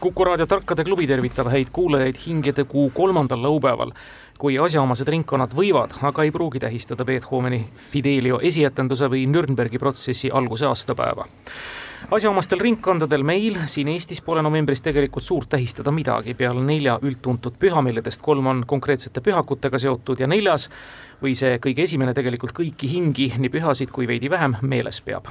Kuku raadio Tarkade klubi tervitab häid kuulajaid hingede kuu kolmandal laupäeval, kui asjaomased ringkonnad võivad, aga ei pruugi tähistada Beethoveni Fidelio esietenduse või Nürnbergi protsessi alguse aastapäeva asjaomastel ringkondadel meil siin Eestis pole novembris tegelikult suurt tähistada midagi, peale nelja üldtuntud püha, milledest kolm on konkreetsete pühakutega seotud ja neljas või see kõige esimene tegelikult kõiki hingi, nii pühasid kui veidi vähem, meeles peab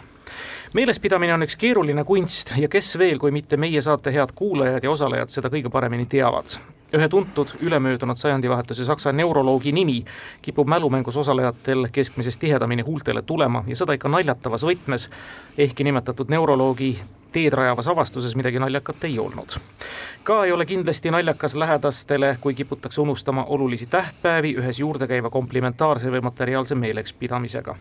meelespidamine on üks keeruline kunst ja kes veel, kui mitte meie saate head kuulajad ja osalejad seda kõige paremini teavad. Ühe tuntud ülemöödunud sajandivahetuse saksa neuroloogi nimi kipub mälumängus osalejatel keskmisest tihedamini huultele tulema ja seda ikka naljatavas võtmes, ehkki nimetatud neuroloogi teed rajavas avastuses midagi naljakat ei olnud. ka ei ole kindlasti naljakas lähedastele, kui kiputakse unustama olulisi tähtpäevi ühes juurdekäiva komplimentaarse või materiaalse meeleks pidamisega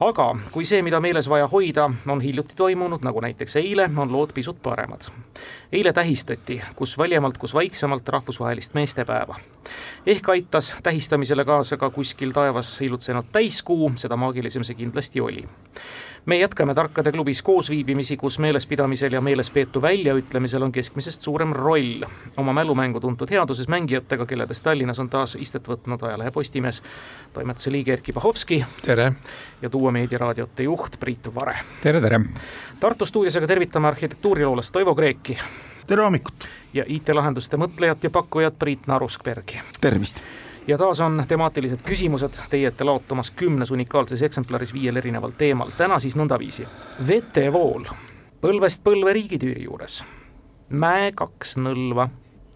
aga kui see, mida meeles vaja hoida, on hiljuti toimunud, nagu näiteks eile, on lood pisut paremad. eile tähistati, kus valjemalt, kus vaiksemalt, rahvusvahelist meestepäeva. ehk aitas tähistamisele kaasa ka kuskil taevas ilutsenud täiskuu, seda maagilisem see kindlasti oli me jätkame Tarkade klubis koosviibimisi, kus meelespidamisel ja meelespeetu väljaütlemisel on keskmisest suurem roll. oma mälumängu tuntud headuses mängijatega, kelledest Tallinnas on taas istet võtnud ajalehe Postimees, toimetuse liige Erkki Pahovski. tere! ja Duo meediaraadiote juht Priit Vare. tere, tere! Tartu stuudios aga tervitame arhitektuuriloolast Toivo Kreeki. tere hommikut! ja IT-lahenduste mõtlejat ja pakkujat Priit Naruskbergi. tervist! Ja taas on temaatilised küsimused teie ette laotumas kümnes unikaalses eksemplaris viiel erineval teemal. täna siis nõndaviisi. vetevool põlvest põlve riigitüüri juures, mäe kaks nõlva,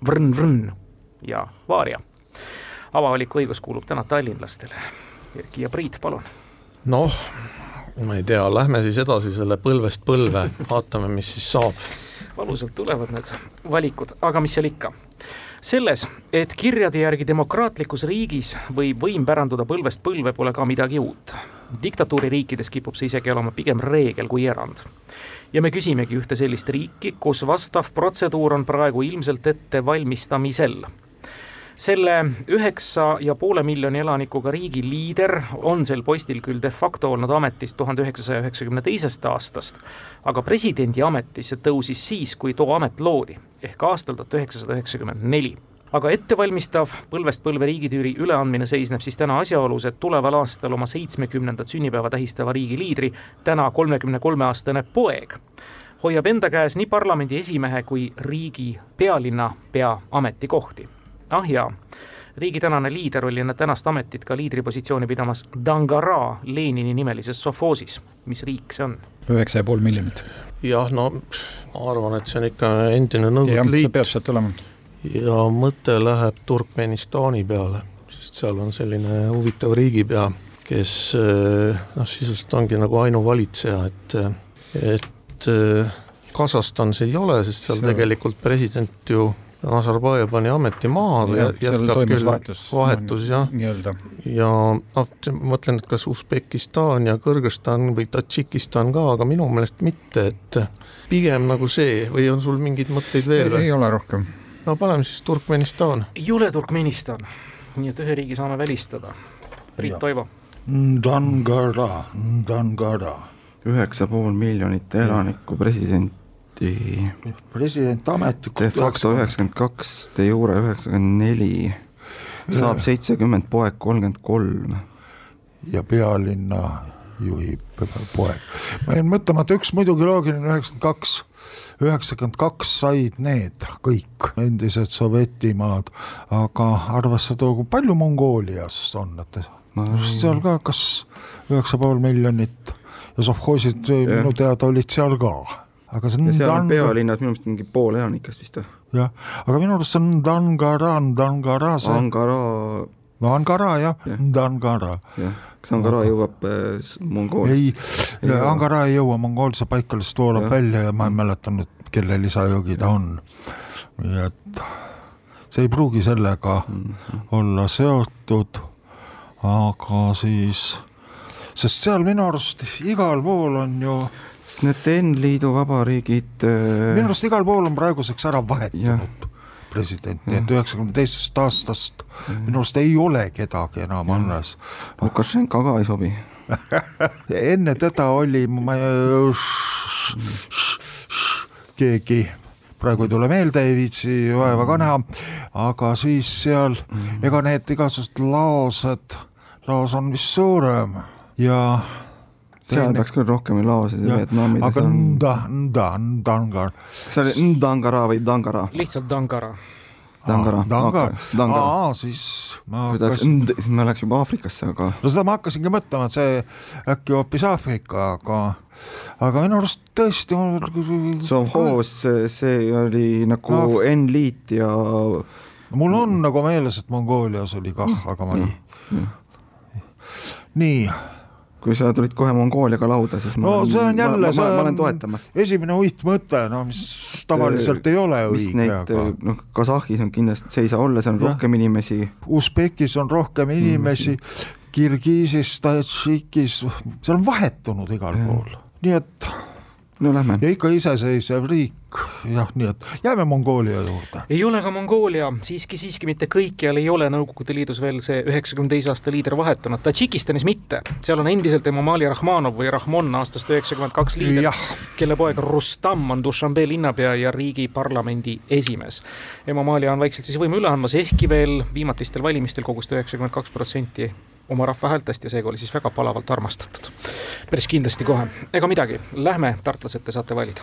vrn-vrn ja vaaria. avavaliku õigus kuulub täna tallinlastele. Erki ja Priit, palun. noh, ma ei tea, lähme siis edasi selle põlvest põlve, vaatame, mis siis saab. valusalt tulevad need valikud, aga mis seal ikka selles, et kirjade järgi demokraatlikus riigis võib võim päranduda põlvest põlve, pole ka midagi uut. diktatuuririikides kipub see isegi olema pigem reegel kui erand. ja me küsimegi ühte sellist riiki, kus vastav protseduur on praegu ilmselt ettevalmistamisel selle üheksa ja poole miljoni elanikuga riigi liider on sel postil küll de facto olnud ametis tuhande üheksasaja üheksakümne teisest aastast, aga presidendi ametisse tõusis siis, kui too amet loodi, ehk aastal tuhat üheksasada üheksakümmend neli aga ettevalmistav põlvest põlve riigitüüri üleandmine seisneb siis täna asjaolus, et tuleval aastal oma seitsmekümnendat sünnipäeva tähistava riigi liidri, täna kolmekümne kolme aastane poeg, hoiab enda käes nii parlamendi esimehe kui riigi pealinnapea ametikohti ah jaa, riigi tänane liider oli enne tänast ametit ka liidripositsiooni pidamas Dangara Lenini nimelises sovhoosis. mis riik see on? üheksa ja pool miljonit. Jah, no ma arvan, et see on ikka endine Nõukogude Liit. see peab sealt olema. ja mõte läheb Turkmenistani peale, sest seal on selline huvitav riigipea, kes eh, noh, sisuliselt ongi nagu ainuvalitseja, et, et eh, Kasahstanis ei ole, sest seal see... tegelikult president ju Nazarbajev pani ameti maha ja, jätkab küll vahetus, vahetus jah, ja noh, mõtlen, et kas Usbekistan ja Kõrgõzstan või Tadžikistan ka, aga minu meelest mitte, et pigem nagu see või on sul mingeid mõtteid veel? ei ole rohkem. no paneme siis Turkmenistan. ei ole Turkmenistan, nii et ühe riigi saame välistada. Priit Toivo. Ndangara, Ndangara. üheksa pool miljonit elanikku, president ameti. president ametlikult. de facto üheksakümmend kaks, de jure üheksakümmend neli, saab seitsekümmend, poeg kolmkümmend kolm. ja pealinna juhib poeg. ma jäin mõtlema, et üks muidugi loogiline üheksakümmend kaks, üheksakümmend kaks said need kõik endised Sovjetimaad, aga arvestada, kui palju Mongoolias on, et no, seal ka kas üheksa pool miljonit ja sovhoosid minu teada olid seal ka aga see on ja seal on pealinnas minu meelest mingi pool elanikest vist või? jah, aga minu arust see on Dangara, Dangara see Ankara no Ankara jah ja., Dangara. jah, kas Ankara aga... jõuab äh, Mongooliasse? ei, Ankara ei jõua Mongoolse paika, lihtsalt voolab välja ja ma ei mäleta nüüd, kelle lisajõgi ta on. nii et see ei pruugi sellega mm -hmm. olla seotud, aga siis sest seal minu arust igal pool on ju, sest need N-liidu vabariigid äh, minu arust igal pool on praeguseks ära vahetunud president, nii et üheksakümne teisest aastast minu arust ei ole kedagi enam alles. Lukašenka ka ei sobi. enne teda oli ma keegi, praegu ei tule meelde, ei viitsi vaeva ka näha, aga siis seal, ega need igasugused laosed, laos on vist suurem ja seal peaks küll rohkem laosid ja jah, Vietnamides aga nda, nda, ndangar. kas see oli Ndangara või Dangara? lihtsalt Dangara. Dangara, Dangar, Dangara. aa, siis ma Nd, siis me läheks juba Aafrikasse, aga no seda ma hakkasingi mõtlema, et see äkki hoopis Aafrika, aga, aga minu arust tõesti. Sovhoos, see oli nagu No. N-liit ja mul on nagu meeles, et Mongoolias oli kah, aga ma ei. nii, kui sa tulid kohe Mongooliaga lauda, siis ma no olen, see on jälle, see on toetamas. esimene uitmõte, no mis tavaliselt ei ole õige, aga noh, Kasahhis on kindlasti, see ei saa olla, seal on Jah. rohkem inimesi, Usbekis on rohkem inimesi, Kirgiisis, Tadžikis, seal on vahetunud igal Jah. pool, nii et no lähme. ja ikka iseseisev riik, jah, nii et jääme Mongoolia juurde. ei ole ka Mongoolia, siiski, siiski mitte kõikjal ei ole Nõukogude Liidus veel see üheksakümne teise aasta liider vahetunud, Tadžikistanis mitte, seal on endiselt Emomali Rahmanov või Rahmon aastast üheksakümmend kaks liider, kelle poeg Rustam on Dušanbe linnapea ja riigi parlamendi esimees. Emomaalia on vaikselt siis võimu üle andmas, ehkki veel viimatistel valimistel kogus ta üheksakümmend kaks protsenti oma rahva häältest ja seega oli siis väga palavalt armastatud. päris kindlasti kohe, ega midagi, lähme, tartlased, te saate valida.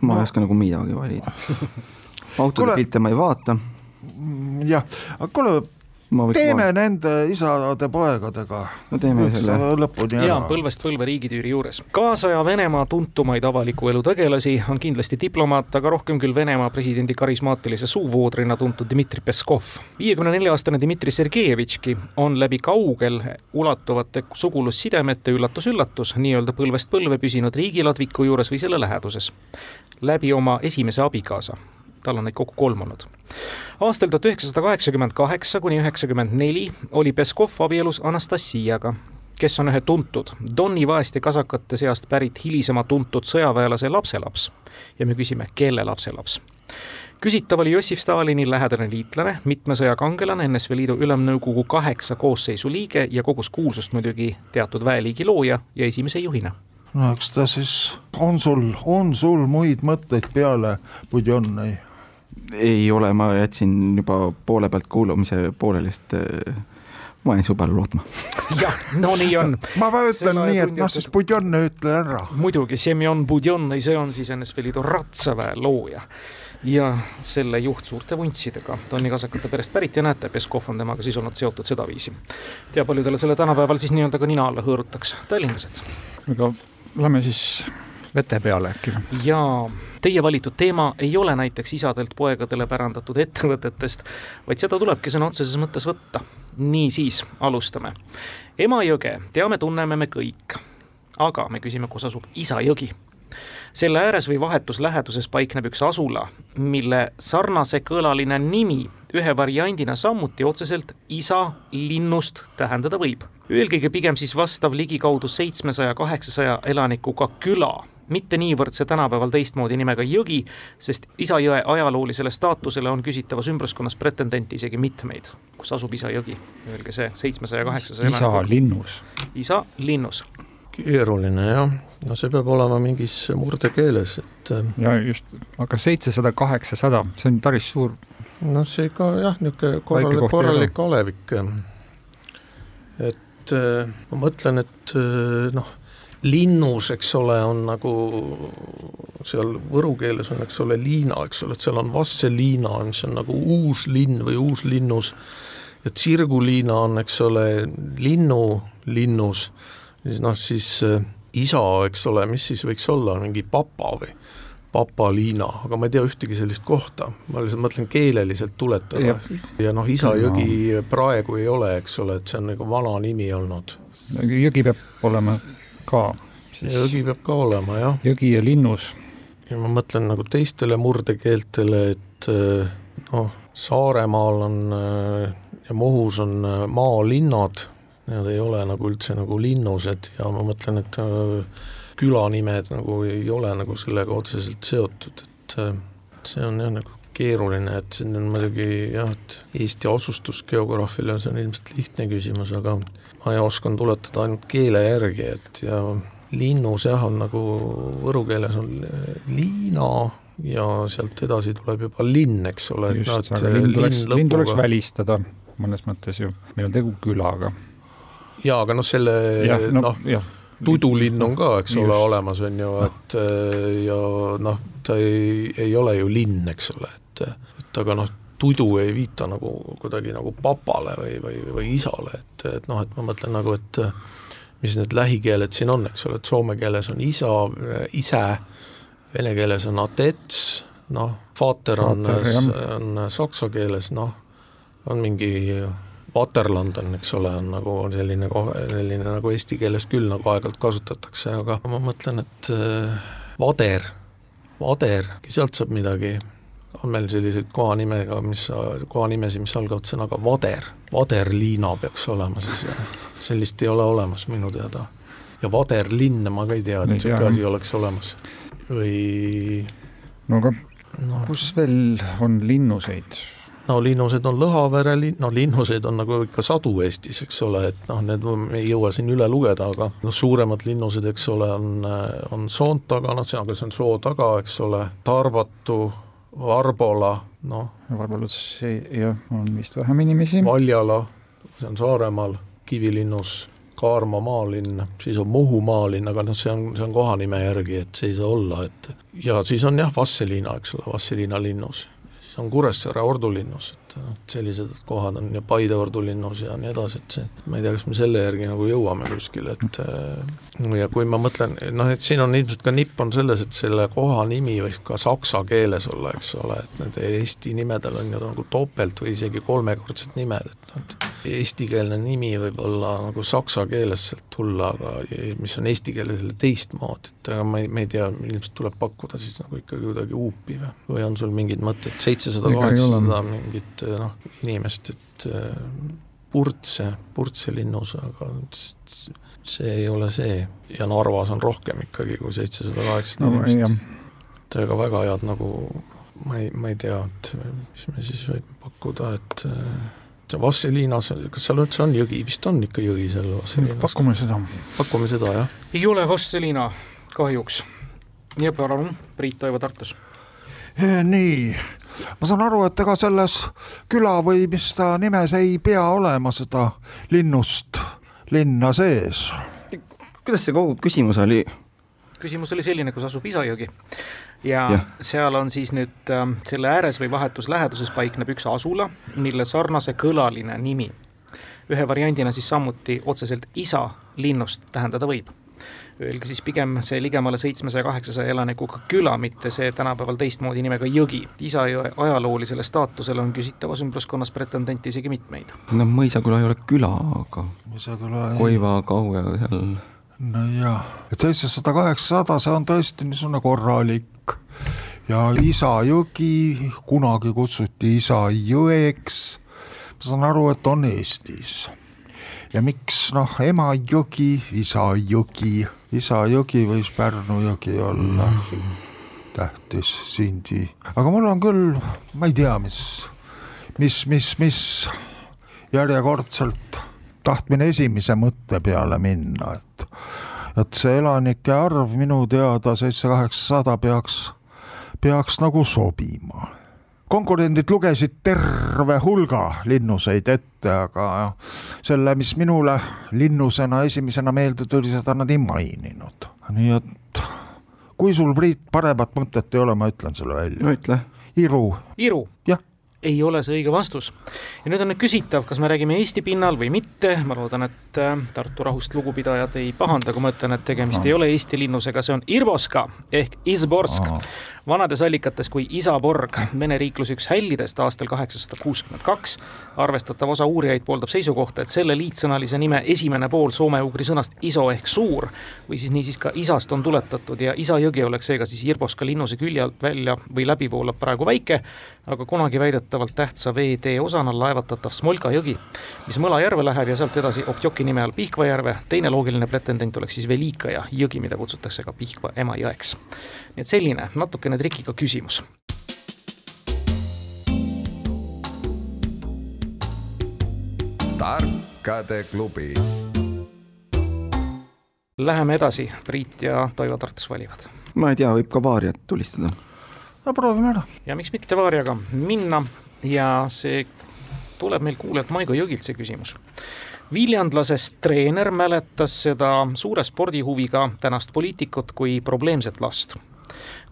ma ei oska nagu midagi valida. autode pilte ma ei vaata, jah, aga kuule, teeme vaadata. nende isade-poegadega no teeme selle, lõpuni ja ära. põlvest põlve riigitüüri juures. kaasaja Venemaa tuntumaid avaliku elu tegelasi on kindlasti diplomaat, aga rohkem küll Venemaa presidendi karismaatilise suuvoodrina tuntud Dmitri Peskov. viiekümne nelja aastane Dmitri Sergejevitški on läbi kaugel ulatuvate sugulussidemete üllatus-üllatus nii-öelda põlvest põlve püsinud riigiladviku juures või selle läheduses. läbi oma esimese abikaasa tal on neid kokku kolm olnud. aastal tuhat üheksasada kaheksakümmend kaheksa kuni üheksakümmend neli oli Peskov abielus Anastassiaga, kes on ühe tuntud Doni vaeste kasakate seast pärit hilisema tuntud sõjaväelase lapselaps. ja me küsime, kelle lapselaps? küsitav oli Jossif Stalini lähedane liitlane, mitme sõja kangelane, NSV Liidu Ülemnõukogu kaheksa koosseisu liige ja kogus kuulsust muidugi teatud väeliigi looja ja esimese juhina no eks ta siis, on sul, on sul muid mõtteid peale Budjonni? Ei ole, ma jätsin juba poole pealt kuulamise pooleli, sest äh, ma jäin su peale lootma. jah, no nii on. ma Selle nii, et noh, siis Budjon ütlen ära. muidugi, Semjon Budjon, see on siis NSV Liidu ratsaväe looja ja selle juht suurte vuntsidega. ta on nii kasakate perest pärit ja näete, Peskov on temaga siis olnud seotud sedaviisi. tea, paljudele selle tänapäeval siis nii-öelda ka nina alla hõõrutakse, tallinlased. aga lähme siis vete peale äkki. ja teie valitud teema ei ole näiteks isadelt poegadele pärandatud ettevõtetest, vaid seda tulebki sõna otseses mõttes võtta. niisiis, alustame. Emajõge teame, tunneme me kõik. aga me küsime, kus asub Isajõgi selle ääres või vahetus läheduses paikneb üks asula, mille sarnasekõlaline nimi ühe variandina samuti otseselt isa linnust tähendada võib. eelkõige pigem siis vastav ligikaudu seitsmesaja, kaheksasaja elanikuga küla, mitte niivõrd see tänapäeval teistmoodi nimega jõgi, sest Isajõe ajaloolisele staatusele on küsitavas ümbruskonnas pretendente isegi mitmeid. kus asub Isajõgi? Öelge see, seitsmesaja, kaheksasaja isa linnus. isa linnus. keeruline jah, no see peab olema mingis murdekeeles, et äh, ja just, aga seitsesada, kaheksasada, see on päris suur. noh, see ikka jah, niisugune korralik, korralik olevik. et äh, ma mõtlen, et äh, noh, linnus, eks ole, on nagu seal võru keeles on, eks ole, liina, eks ole, et seal on Vasseliina, mis on nagu uus linn või uus linnus. ja Tsirguliina on, eks ole, linnu linnus, noh siis äh, isa, eks ole, mis siis võiks olla, mingi papa või papaliina, aga ma ei tea ühtegi sellist kohta, ma lihtsalt mõtlen keeleliselt tuletada ja, ja noh, Isajõgi praegu ei ole, eks ole, et see on nagu vana nimi olnud. jõgi peab olema ka. Jõgi peab ka olema jah, jõgi ja linnus. ja ma mõtlen nagu teistele murdekeeltele, et noh, Saaremaal on äh, ja Muhus on äh, maalinnad. Need ei ole nagu üldse nagu linnused ja ma mõtlen, et külanimed nagu ei ole nagu sellega otseselt seotud, et see on jah, nagu keeruline, et siin on muidugi jah, et Eesti asustusgeograafile see on ilmselt lihtne küsimus, aga ma oskan tuletada ainult keele järgi, et ja linnus jah, on nagu võru keeles on liina ja sealt edasi tuleb juba linn, eks ole. just, aga linn tuleks, linn tuleks välistada mõnes mõttes ju, meil on tegu külaga. jaa, aga noh, selle noh no, tudulinn on ka, eks Just. ole, olemas on ju, et ja noh, ta ei, ei ole ju linn, eks ole, et, et aga noh, tudu ei viita nagu kuidagi nagu papale või, või, või isale, et, et noh, et ma mõtlen nagu, et mis need lähikeeled siin on, eks ole, et soome keeles on isa, ise, vene keeles on atets, noh, vater on, on saksa keeles, noh, on mingi Vaterland on, eks ole, on nagu selline, selline nagu eesti keeles küll nagu aeg-ajalt kasutatakse, aga ma mõtlen, et vader, vader, sealt saab midagi, on meil selliseid kohanimega, mis, kohanimesid, mis algavad sõnaga vader, vaderliina peaks olema siis sellist ei ole olemas minu teada. ja vaderlinna ma ka ei tea, et niisugune asi oleks olemas või no aga no. kus veel on linnuseid? no linnused on Lõhavere linn, no linnuseid on nagu ikka sadu Eestis, eks ole, et noh, need me ei jõua siin üle lugeda, aga noh, suuremad linnused, eks ole, on, on Soontaga, noh, see, aga see on soo taga, eks ole, Tarbatu, Varbola, noh. Varbolas jah, on vist vähem inimesi. Valjala, see on Saaremaal, Kivilinnus, Kaarma maalinn, siis on Muhu maalinn, aga noh, see on, see on kohanime järgi, et see ei saa olla, et ja siis on jah, Vastseliina, eks ole, Vastseliina linnus see on Kuressaare ordulinnus, et noh, sellised kohad on ja Paide ordulinnus ja nii edasi, et see, ma ei tea, kas me selle järgi nagu jõuame kuskile, et äh, ja kui ma mõtlen, noh, et siin on ilmselt ka nipp on selles, et selle koha nimi võiks ka saksa keeles olla, eks ole, et need Eesti nimedel on ju nagu topelt või isegi kolmekordsed nimed, et noh, eestikeelne nimi võib olla nagu saksa keeles sealt tulla, aga mis on eesti keeles jälle teistmoodi, et aga ma ei, ma ei tea, ilmselt tuleb pakkuda siis nagu ikkagi kuidagi huupi või, või on sul mingeid mõtteid, seitsesada, kaheksasada mingit noh, inimest, et äh, Purtse, Purtse linnus, aga see ei ole see. Ja Narvas on rohkem ikkagi kui seitsesada, kaheksasada inimest. et ega väga head nagu ma ei, ma ei tea, et mis me siis võime pakkuda, et see Vasseliinas, kas seal üldse on jõgi, vist on ikka jõgi seal Vasseliinas? pakume seda. pakume seda, jah. ei ole Vasseliina, kahjuks. ja palun, Priit Toivo Tartus. nii, ma saan aru, et ega selles küla või mis ta nimes ei pea olema seda linnust linna sees. kuidas see kogu küsimus oli? Küsimus oli selline, kus asub Isajõgi ja, ja seal on siis nüüd äh, selle ääres või vahetus läheduses paikneb üks asula, mille sarnase kõlaline nimi ühe variandina siis samuti otseselt isa linnust tähendada võib. Öelge siis pigem see ligemale seitsmesaja, kaheksasaja elanikuga küla, mitte see tänapäeval teistmoodi nimega jõgi. Isajõe ajaloolisele staatusele on küsitavas ümbruskonnas pretendente isegi mitmeid. no Mõisaküla ei ole küla, aga Mõisaküla ei Koiva, Kaue seal nojah, et seitsesada, kaheksasada, see on tõesti niisugune korralik. Ja Isajõgi, kunagi kutsuti Isajõeks, ma saan aru, et on Eestis. ja miks? Noh, Emajõgi, Isajõgi, Isajõgi võis Pärnu jõgi olla. Mm tähtis sindi, aga mul on küll, ma ei tea, mis, mis, mis, mis järjekordselt tahtmine esimese mõtte peale minna, et et see elanike arv minu teada seitse, kaheksasada peaks, peaks nagu sobima. konkurendid lugesid terve hulga linnuseid ette, aga selle, mis minule linnusena esimesena meelde tuli, seda nad ei maininud. nii et kui sul, Priit, paremat mõtet ei ole, ma ütlen selle välja. no ütle. Iru. Iru? jah ei ole see õige vastus. ja nüüd on nüüd küsitav, kas me räägime Eesti pinnal või mitte, ma loodan, et äh, Tartu rahust lugupidajad ei pahanda, kui ma ütlen, et tegemist no. ei ole Eesti linnusega, see on Irboska ehk Izborsk oh vanades allikates kui isaborg, Vene riikluse üks hällidest aastal kaheksasada kuuskümmend kaks. arvestatav osa uurijaid pooldab seisukohta, et selle liitsõnalise nime esimene pool soome-ugri sõnast iso ehk suur või siis niisiis ka isast on tuletatud ja Isa jõgi oleks seega siis Irboska linnuse külje alt välja või läbi voolab praegu väike, aga kunagi väidetavalt tähtsa veetee osana laevatatav Smolka jõgi, mis Mõla järve läheb ja sealt edasi Optjoki nime all Pihkva järve, teine loogiline pretendent oleks siis Velikaja jõgi, mida kutsutakse ka Pihkva ema jõeks. nii et selline natukene trikiga küsimus tarkade klubi. Läheme edasi, Priit ja Toivo Tartus valivad. ma ei tea, võib ka vaariat tulistada. no proovime ära. ja miks mitte vaariaga minna ja see tuleb meil kuulajalt Maigo Jõgilt see küsimus. viljandlasest treener mäletas seda suure spordihuviga tänast poliitikut kui probleemset last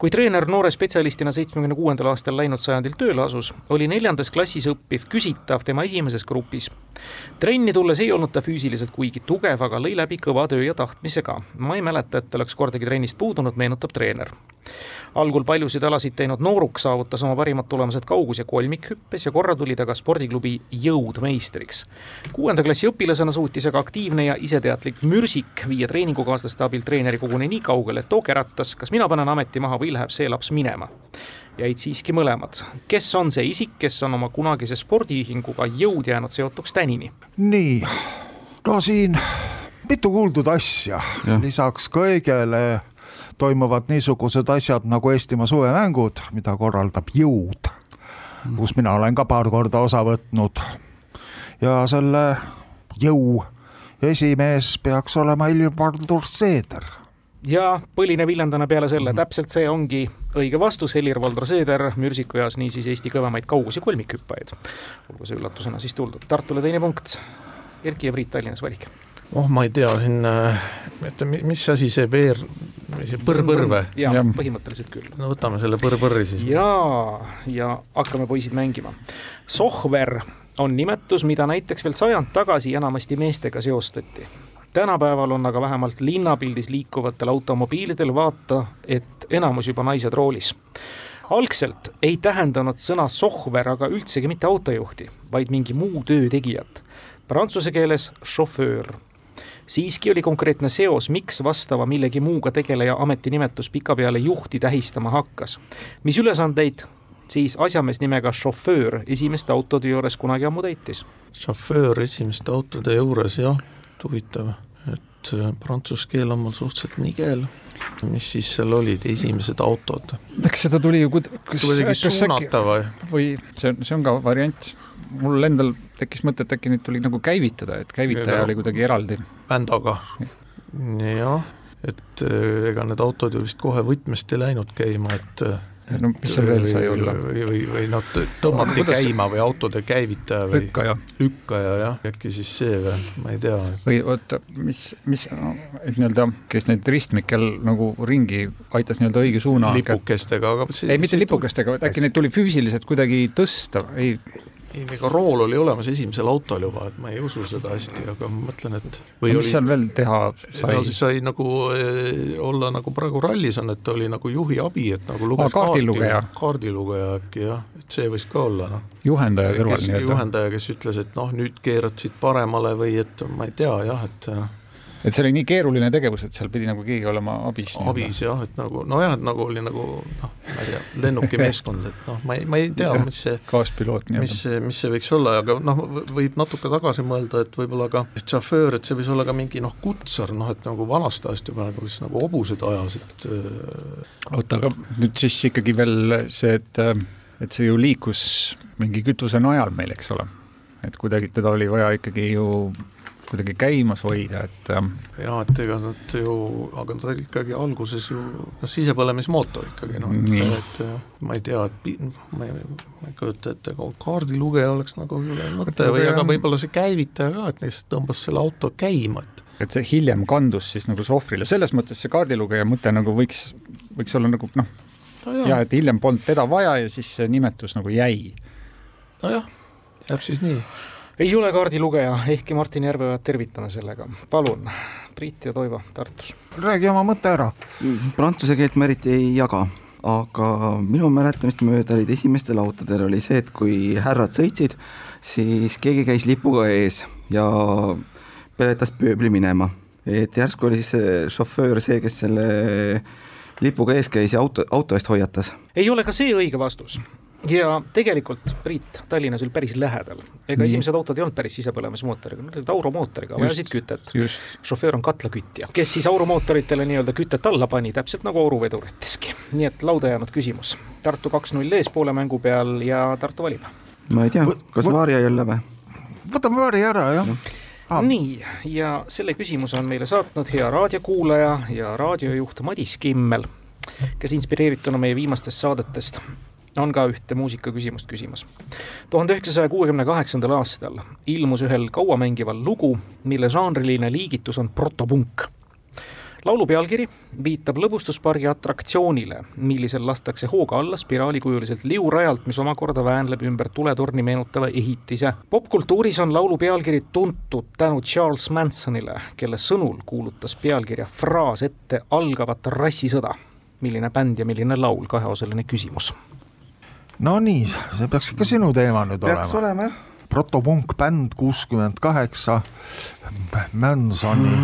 kui treener noore spetsialistina seitsmekümne kuuendal aastal läinud sajandil tööle asus, oli neljandas klassis õppiv küsitav tema esimeses grupis. trenni tulles ei olnud ta füüsiliselt kuigi tugev, aga lõi läbi kõva töö ja tahtmisega. ma ei mäleta, et ta oleks kordagi trennist puudunud, meenutab treener. algul paljusid alasid teinud nooruk saavutas oma parimad tulemused kaugus- ja kolmikhüppes ja korra tuli ta ka spordiklubi Jõud meistriks. kuuenda klassi õpilasena suutis aga aktiivne ja iseteadlik mürsik viia treeningukaaslaste abil treeneri koguni nii kaugele, et too käratas, kas mina panen ameti maha või läheb see laps minema. jäid siiski mõlemad. kes on see isik, kes on oma kunagise spordiühinguga jõud jäänud seotuks tänini? nii, no siin mitu kuuldud asja, lisaks kõigele toimuvad niisugused asjad nagu Eestimaa suvemängud, mida korraldab Jõud, kus mina olen ka paar korda osa võtnud. ja selle Jõu esimees peaks olema Helir-Valdor Seeder ja põline viljandane peale selle, täpselt see ongi õige vastus, Helir-Valdor Seeder mürsiku eas niisiis Eesti kõvemaid kaugus- ja kolmikhüppajaid. olgu see üllatusena siis tuldud, Tartule teine punkt, Erki ja Priit Tallinnas valik. oh, ma ei tea, siin, oota, mis asi see veer, see põrr-põrr või? jaa põhimõtteliselt küll. no võtame selle põrr-põrri siis. jaa, ja hakkame poisid mängima. Sohver on nimetus, mida näiteks veel sajand tagasi enamasti meestega seostati tänapäeval on aga vähemalt linnapildis liikuvatel automobiilidel vaata, et enamus juba naised roolis. algselt ei tähendanud sõna sohver aga üldsegi mitte autojuhti, vaid mingi muu töö tegijat. Prantsuse keeles šoföör. siiski oli konkreetne seos, miks vastava millegi muuga tegeleja ametinimetus pikapeale juhti tähistama hakkas. mis ülesandeid siis asjamees nimega šoföör esimeste autode juures kunagi ammu täitis? šoföör esimeste autode juures, jah, huvitav, et äh, prantsuse keel on mul suhteliselt nigel. mis siis seal olid, esimesed autod? eks seda tuli ju kud-, kas, kuidagi kas suunata või? või see on, see on ka variant. mul endal tekkis mõte, et äkki neid tuli nagu käivitada, et käivitaja Jaa. oli kuidagi eraldi. bändaga. jah, et äh, ega need autod ju vist kohe võtmest ei läinud käima, et äh, no mis seal veel sai olla? või, või, noh, tõmmati käima või autode käivitaja või lükkaja lükkaja jah, äkki siis see või, ma ei tea. või oota, mis, mis, et nii-öelda, kes neid ristmikel nagu ringi aitas nii-öelda õige suuna. lipukestega, aga see, ei, mitte lipukestega, vaid äkki neid tuli füüsiliselt kuidagi tõsta, ei, ei, ega rool oli olemas esimesel autol juba, et ma ei usu seda hästi, aga ma mõtlen, et või mis seal veel teha sai no siis sai nagu eh, olla nagu praegu rallis on, et oli nagu juhi abi, et nagu luges Aa, kaardilugeja. kaarti, kaardilugeja äkki jah, et see võis ka olla noh. juhendaja kõrval nii-öelda. juhendaja, kes ütles, et noh, nüüd keerad siit paremale või et ma ei tea jah, et noh, et see oli nii keeruline tegevus, et seal pidi nagu keegi olema abis. abis jah, et nagu nojah, et nagu oli nagu noh, ma ei tea, lennukimeeskond, et noh, ma ei, ma ei tea, mis see kaaspiloot mis nii-öelda. see, mis see võiks olla, aga noh, võib natuke tagasi mõelda, et võib-olla ka šoföör, et see võis olla ka mingi noh, kutsar, noh et nagu vanast ajast juba nagu, kes nagu hobused ajas, et äh, oota, aga nüüd siis ikkagi veel see, et, et see ju liikus mingi kütuse najal meil, eks ole. et kuidagi teda oli vaja ikkagi ju kuidagi käimas hoida, et ähm, jaa, et ega nad ju, aga ta oli ikkagi alguses ju noh, sisepõlemismootor ikkagi noh, et äh, ma ei tea, et ma ei, ma ei kujuta ette, kaardilugeja oleks nagu mõte või aga võib-olla see käivitaja ka, et lihtsalt tõmbas selle auto käima, et et see hiljem kandus siis nagu sohvrile, selles mõttes see kaardilugeja mõte nagu võiks, võiks olla nagu noh, nojah ja, et hiljem polnud teda vaja ja siis see nimetus nagu jäi. nojah, jääb siis nii. Ei ole kaardilugeja, ehkki Martin Järveojat tervitame sellega. palun, Priit ja Toivo Tartus. räägi oma mõte ära. prantsuse keelt ma eriti ei jaga, aga minu mäletamist mööda olid esimestel autodel oli see, et kui härrad sõitsid, siis keegi käis lipuga ees ja peletas pööbli minema. et järsku oli siis see šoföör see, kes selle lipuga ees käis ja auto, auto eest hoiatas. ei ole ka see õige vastus. Ja tegelikult, Priit, Tallinnas oli päris lähedal. ega Nii. esimesed autod ei olnud päris sisepõlemismootoriga, nad olid auromootoriga, vajasid kütet. just, šoföör on katlakütja, kes siis aurumootoritele nii-öelda kütet alla pani, täpselt nagu auruveduriteski. nii et lauda jäänud küsimus. Tartu kaks-null ees poole mängu peal ja Tartu valib. ma ei tea kas Vaarja jälle või? võtame vari ära, jah. Ah. nii, ja selle küsimuse on meile saatnud hea raadiokuulaja ja raadiojuht Madis Kimmel, kes inspireerituna meie viimastest saadetest on ka ühte muusikaküsimust küsimas. tuhande üheksasaja kuuekümne kaheksandal aastal ilmus ühel kauamängival lugu, mille žanriline liigitus on protopunk. laulu pealkiri viitab lõbustuspargi atraktsioonile, millisel lastakse hooga alla spiraalikujuliselt liurajalt, mis omakorda väänleb ümber tuletorni meenutava ehitise. popkultuuris on laulu pealkiri tuntud tänu Charles Mansonile, kelle sõnul kuulutas pealkirja fraas ette algavat rassisõda. milline bänd ja milline laul, kaheosaline küsimus. No nii, see peaks ikka sinu teema nüüd peaks olema. olema jah. protopunk bänd kuuskümmend kaheksa, Mansoni,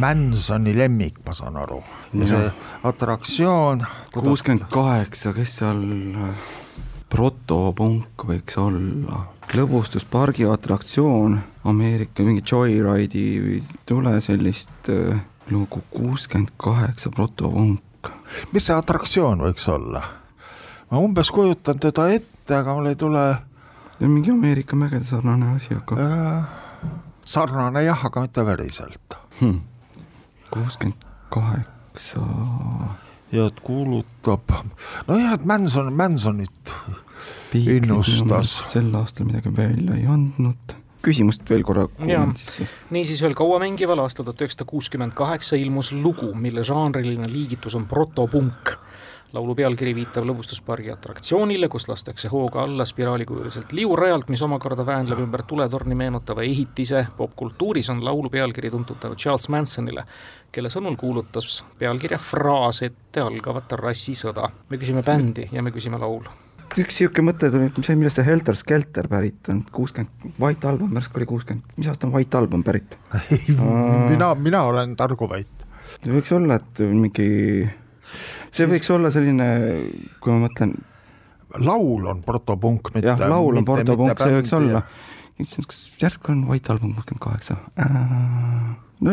Mansoni lemmik, ma saan aru. ja see atraktsioon. kuuskümmend kaheksa, kes seal protopunk võiks olla? lõbustuspargi atraktsioon, Ameerika mingi Joyride'i ei tule sellist äh, lugu, kuuskümmend kaheksa protopunk. mis see atraktsioon võiks olla? Ma umbes kujutan teda ette, aga mul ei tule mingi Ameerika mägede sarnane asi, aga äh, sarnane jah, aga mitte päriselt. hmm. kuuskümmend kaheksa, ja et kuulutab, nojah, et Manson, Mansonit Innustas. sel aastal midagi välja ei andnud. küsimust veel korra kuulan siis. niisiis ühel kauamängival aastal tuhat üheksasada kuuskümmend kaheksa ilmus lugu, mille žanriline liigitus on protopunk. Laulu pealkiri viitab lõbustuspargi atraktsioonile, kus lastakse hooga alla spiraalikujuliselt liurajalt, mis omakorda väänleb ümber tuletorni meenutava ehitise. popkultuuris on laulu pealkiri tuntud tänu Charles Mansonile, kelle sõnul kuulutas pealkirja fraas ette algavat rassisõda. me küsime bändi ja me küsime laulu üks sihuke mõte tuli, et see, millest see Helter Skelter pärit on, kuuskümmend, White Album järsku oli kuuskümmend, mis aasta on White Album pärit? mina, mina olen Targu Vait. võiks olla, et mingi, see Siis- võiks olla selline, kui ma mõtlen, laul on protopunk, mitte jah, laul on mitte see võiks olla. kas järsku on White Album kuuskümmend kaheksa? no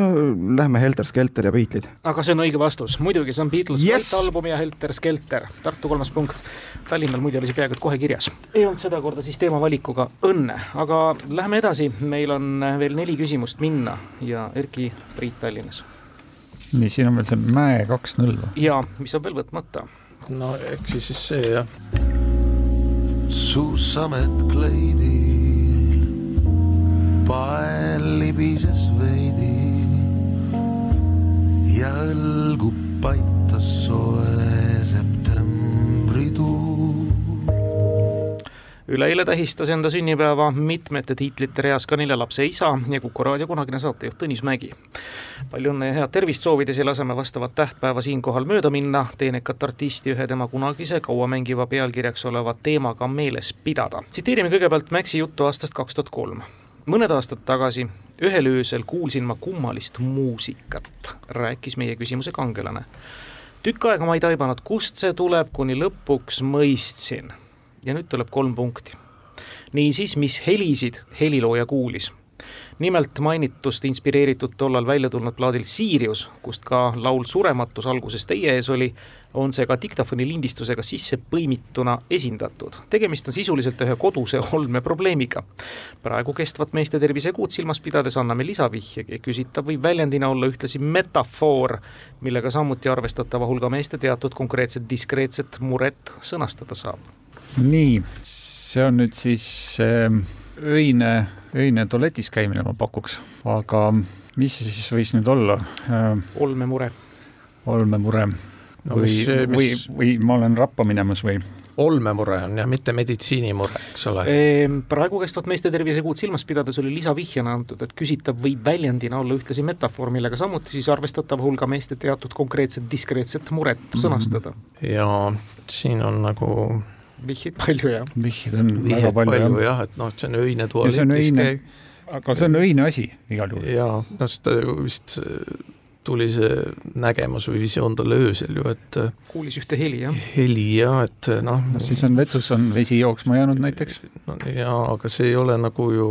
lähme Helter Skelter ja Beatlesid. aga see on õige vastus, muidugi see on Beatles Yes! White Album ja Helter Skelter, Tartu kolmas punkt. Tallinnal muidu oli see peaaegu et kohe kirjas. ei olnud sedakorda siis teemavalikuga õnne, aga lähme edasi, meil on veel neli küsimust minna ja Erki Priit Tallinnas. nii, siin on veel see Mäe kaks-null või? ja mis on veel võtmata, no eks siis see jah, suusamed kleidil, pael libises veidi ja õlgu paitas soe üleeile tähistas enda sünnipäeva mitmete tiitlite reas ka nelja lapse isa ja Kuku raadio kunagine saatejuht Tõnis Mägi. palju õnne ja head tervist soovides ei lase me vastavat tähtpäeva siinkohal mööda minna, teenekat artisti ühe tema kunagise kauamängiva pealkirjaks oleva teemaga meeles pidada. tsiteerime kõigepealt Maxi juttu aastast kaks tuhat kolm mõned aastad tagasi ühel öösel kuulsin ma kummalist muusikat, rääkis meie küsimuse kangelane. tükk aega ma ei taibanud, kust see tuleb, kuni lõpuks mõistsin ja nüüd tuleb kolm punkti. niisiis, mis helisid helilooja kuulis? nimelt mainitust inspireeritud tollal välja tulnud plaadil Sirius, kust ka laul Surematus alguses teie ees oli, on see ka diktofoni lindistusega sisse põimituna esindatud. tegemist on sisuliselt ühe koduse olmeprobleemiga. praegu kestvat meeste tervisekuud silmas pidades anname lisavihjegi, küsitav võib väljendina olla ühtlasi metafoor, millega samuti arvestatava hulga meeste teatud konkreetset diskreetset muret sõnastada saab nii, see on nüüd siis äh, öine, öine tualetis käimine, ma pakuks, aga mis see siis võis nüüd olla äh,? olmemure. olmemure No või mis-, või või ma olen rappa minemas või? olmemure on jah, mitte meditsiinimure, eks ole. Ehm, praegu kestvat meeste tervisekuud silmas pidades oli lisavihjena antud, et küsitav võib väljendina olla ühtlasi metafoor, millega samuti siis arvestatava hulga meeste teatud konkreetset diskreetset muret sõnastada. ja siin on nagu vihjeid palju jah. vihjeid on väga vihjeid palju, palju jah. jah, et noh, et see on öine ja see on tualetis öine aga see on öine asi igal juhul. ja noh, seda vist äh, tuli see nägemus või visioon talle öösel ju, et äh, kuulis ühte heli, jah? heli ja et noh. no siis on vetsus on vesi jooksma jäänud näiteks. no jaa, aga see ei ole nagu ju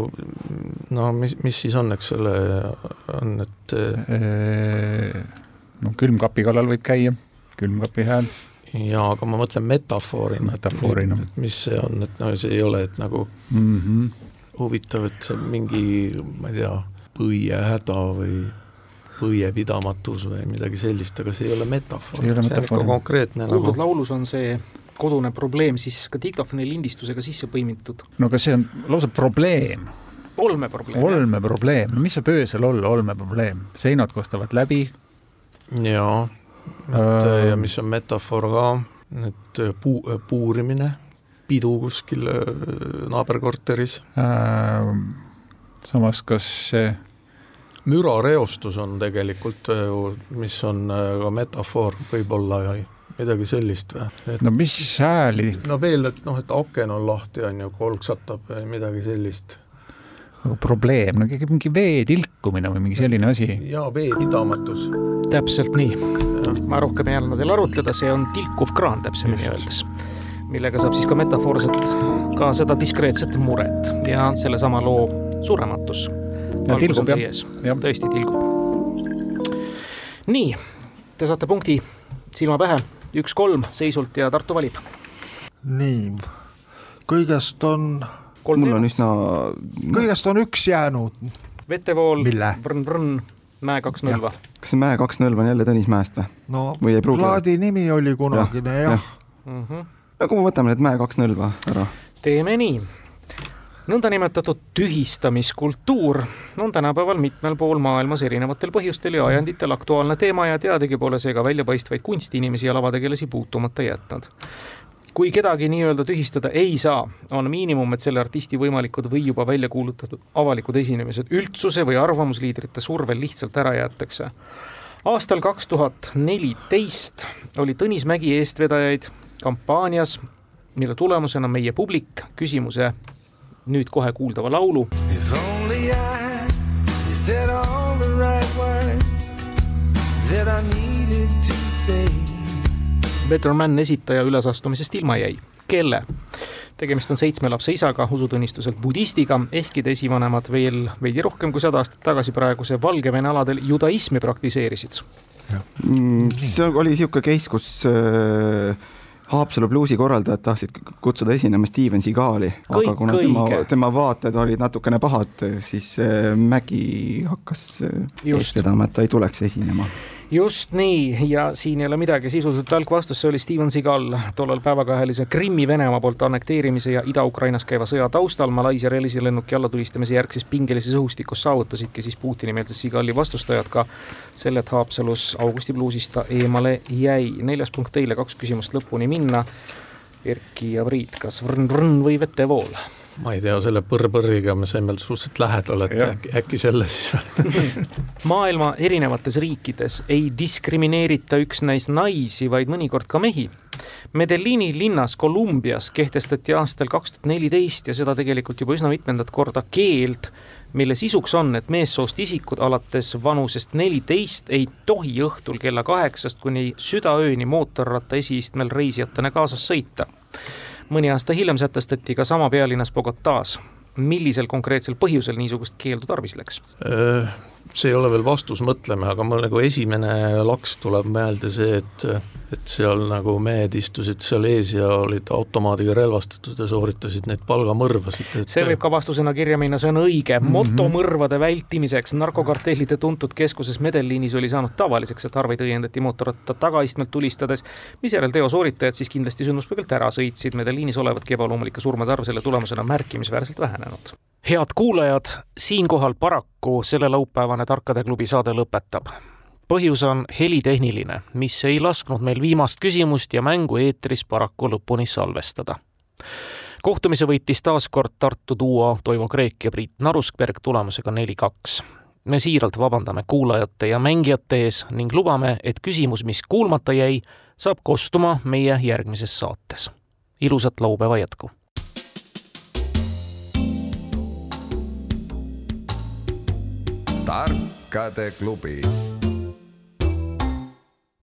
no mis, mis siis on, eks ole, on, et no külmkapi kallal võib käia, külmkapi hääl. Jaa, aga ma mõtlen metafoorina, metafoorina., et mis see on, et no see ei ole, et nagu mm -hmm. huvitav, et see on mingi, ma ei tea, põiehäda või põiepidamatus või midagi sellist, aga see ei ole metafoor, see, see on ikka konkreetne kuuldud nagu... laulus on see kodune probleem siis ka diktofoni lindistusega sisse põimitud. no aga see on lausa probleem. olmeprobleem. olmeprobleem, no mis saab öösel olla olmeprobleem, seinad kostavad läbi. jaa, et äh, ja mis on metafoor ka, et puu, puurimine, pidu kuskil äh, naaberkorteris äh,. samas, kas see mürareostus on tegelikult ju, mis on äh, ka metafoor võib-olla ja midagi sellist või? no mis hääli? no veel, et noh, et aken on lahti, on ju, kolksatab või midagi sellist. nagu probleem, no mingi vee tilkumine või mingi selline asi? jaa, veepidamatus. täpselt nii. Ma rohkem ei anna teile arutleda, see on tilkuv kraan täpsemini öeldes millega saab siis ka metafoorselt ka seda diskreetset muret ja sellesama loo surematus tilgub jah, jah., tõesti tilgub. nii, te saate punkti silma pähe, üks-kolm seisult ja Tartu valib. nii, kõigest on mul on üsna kõigest on üks jäänud. vetevool, vrn-vrn, Mäe kaks nõlva. kas see Mäe kaks nõlva on jälle Tõnis Mäest või? no või plaadi nimi oli kunagine jah, jah.. Mm -hmm. aga me võtame need Mäe kaks nõlva ära. teeme nii nõndanimetatud tühistamiskultuur on tänapäeval mitmel pool maailmas erinevatel põhjustel ja ajenditel aktuaalne teema ja teadagi pole seega väljapaistvaid kunstiinimesi ja lavategelasi puutumata jätnud kui kedagi nii-öelda tühistada ei saa, on miinimum, et selle artisti võimalikud või juba välja kuulutatud avalikud esinemised üldsuse või arvamusliidrite survel lihtsalt ära jäetakse. aastal kaks tuhat neliteist oli Tõnis Mägi eestvedajaid kampaanias, mille tulemusena meie publik küsimuse nüüd kohe kuuldava laulu. Better Man esitaja ülesastumisest ilma jäi. kelle? tegemist on seitsme lapse isaga, usutunnistuselt budistiga, ehkki esivanemad veel veidi rohkem kui sada aastat tagasi praeguse Valgevene aladel judaismi praktiseerisid. Mm, see oli niisugune case, kus äh, Haapsalu bluusi korraldajad tahtsid kutsuda esinema Steven Seagali, aga kuna tema, tema vaated olid natukene pahad, siis äh, Mägi hakkas äh, eest vedama, et ta ei tuleks esinema just nii ja siin ei ole midagi, sisuliselt välk vastus, see oli Steven Seagal tollal päevakajalise Krimmi Venemaa poolt annekteerimise ja Ida-Ukrainas käiva sõja taustal Malaisia reisilennuki allatulistamise järgses pingelises õhustikus saavutasidki siis Putini-meelsed Seagali vastustajad ka selle, et Haapsalus Augusti bluusist ta eemale jäi. neljas punkt teile, kaks küsimust lõpuni minna. Erki ja Priit, kas vrn-vrn või vetevool? Ma ei tea, selle põrr-põrriga me saime suhteliselt lähedal, et äkki, äkki selle siis maailma erinevates riikides ei diskrimineerita üksnes naisi, vaid mõnikord ka mehi. Medellini linnas Kolumbias kehtestati aastal kaks tuhat neliteist ja seda tegelikult juba üsna mitmendat korda keeld, mille sisuks on, et meessoost isikud alates vanusest neliteist ei tohi õhtul kella kaheksast kuni südaööni mootorratta esiistmel reisijatena kaasas sõita mõni aasta hiljem sätestati ka sama pealinnas Bogotas. millisel konkreetsel põhjusel niisugust keeldu tarvis läks? See ei ole veel vastus, mõtleme, aga mul nagu esimene laks tuleb meelde see, et et seal nagu mehed istusid seal ees ja olid automaadiga relvastatud ja sooritasid neid palgamõrvasid et.... see võib ka vastusena kirja minna, see on õige mm. -hmm. motomõrvade vältimiseks narkokartellide tuntud keskuses Medelllinis oli saanud tavaliseks, et arveid õiendati mootorratta tagaistmelt tulistades, misjärel teo sooritajad siis kindlasti sündmuspaigalt ära sõitsid. Medelllinis olevatki ebaloomulike surmade arv selle tulemusena märkimisväärselt vähenenud head kuulajad, siinkohal paraku selle laupäevane Tarkade klubi saade lõpetab. põhjus on helitehniline, mis ei lasknud meil viimast küsimust ja mängu eetris paraku lõpuni salvestada. kohtumise võitis taas kord Tartu duo Toivo Kreek ja Priit Naruskberg tulemusega neli-kaks. me siiralt vabandame kuulajate ja mängijate ees ning lubame, et küsimus, mis kuulmata jäi, saab kostuma meie järgmises saates. ilusat laupäeva jätku! Tarkade klubi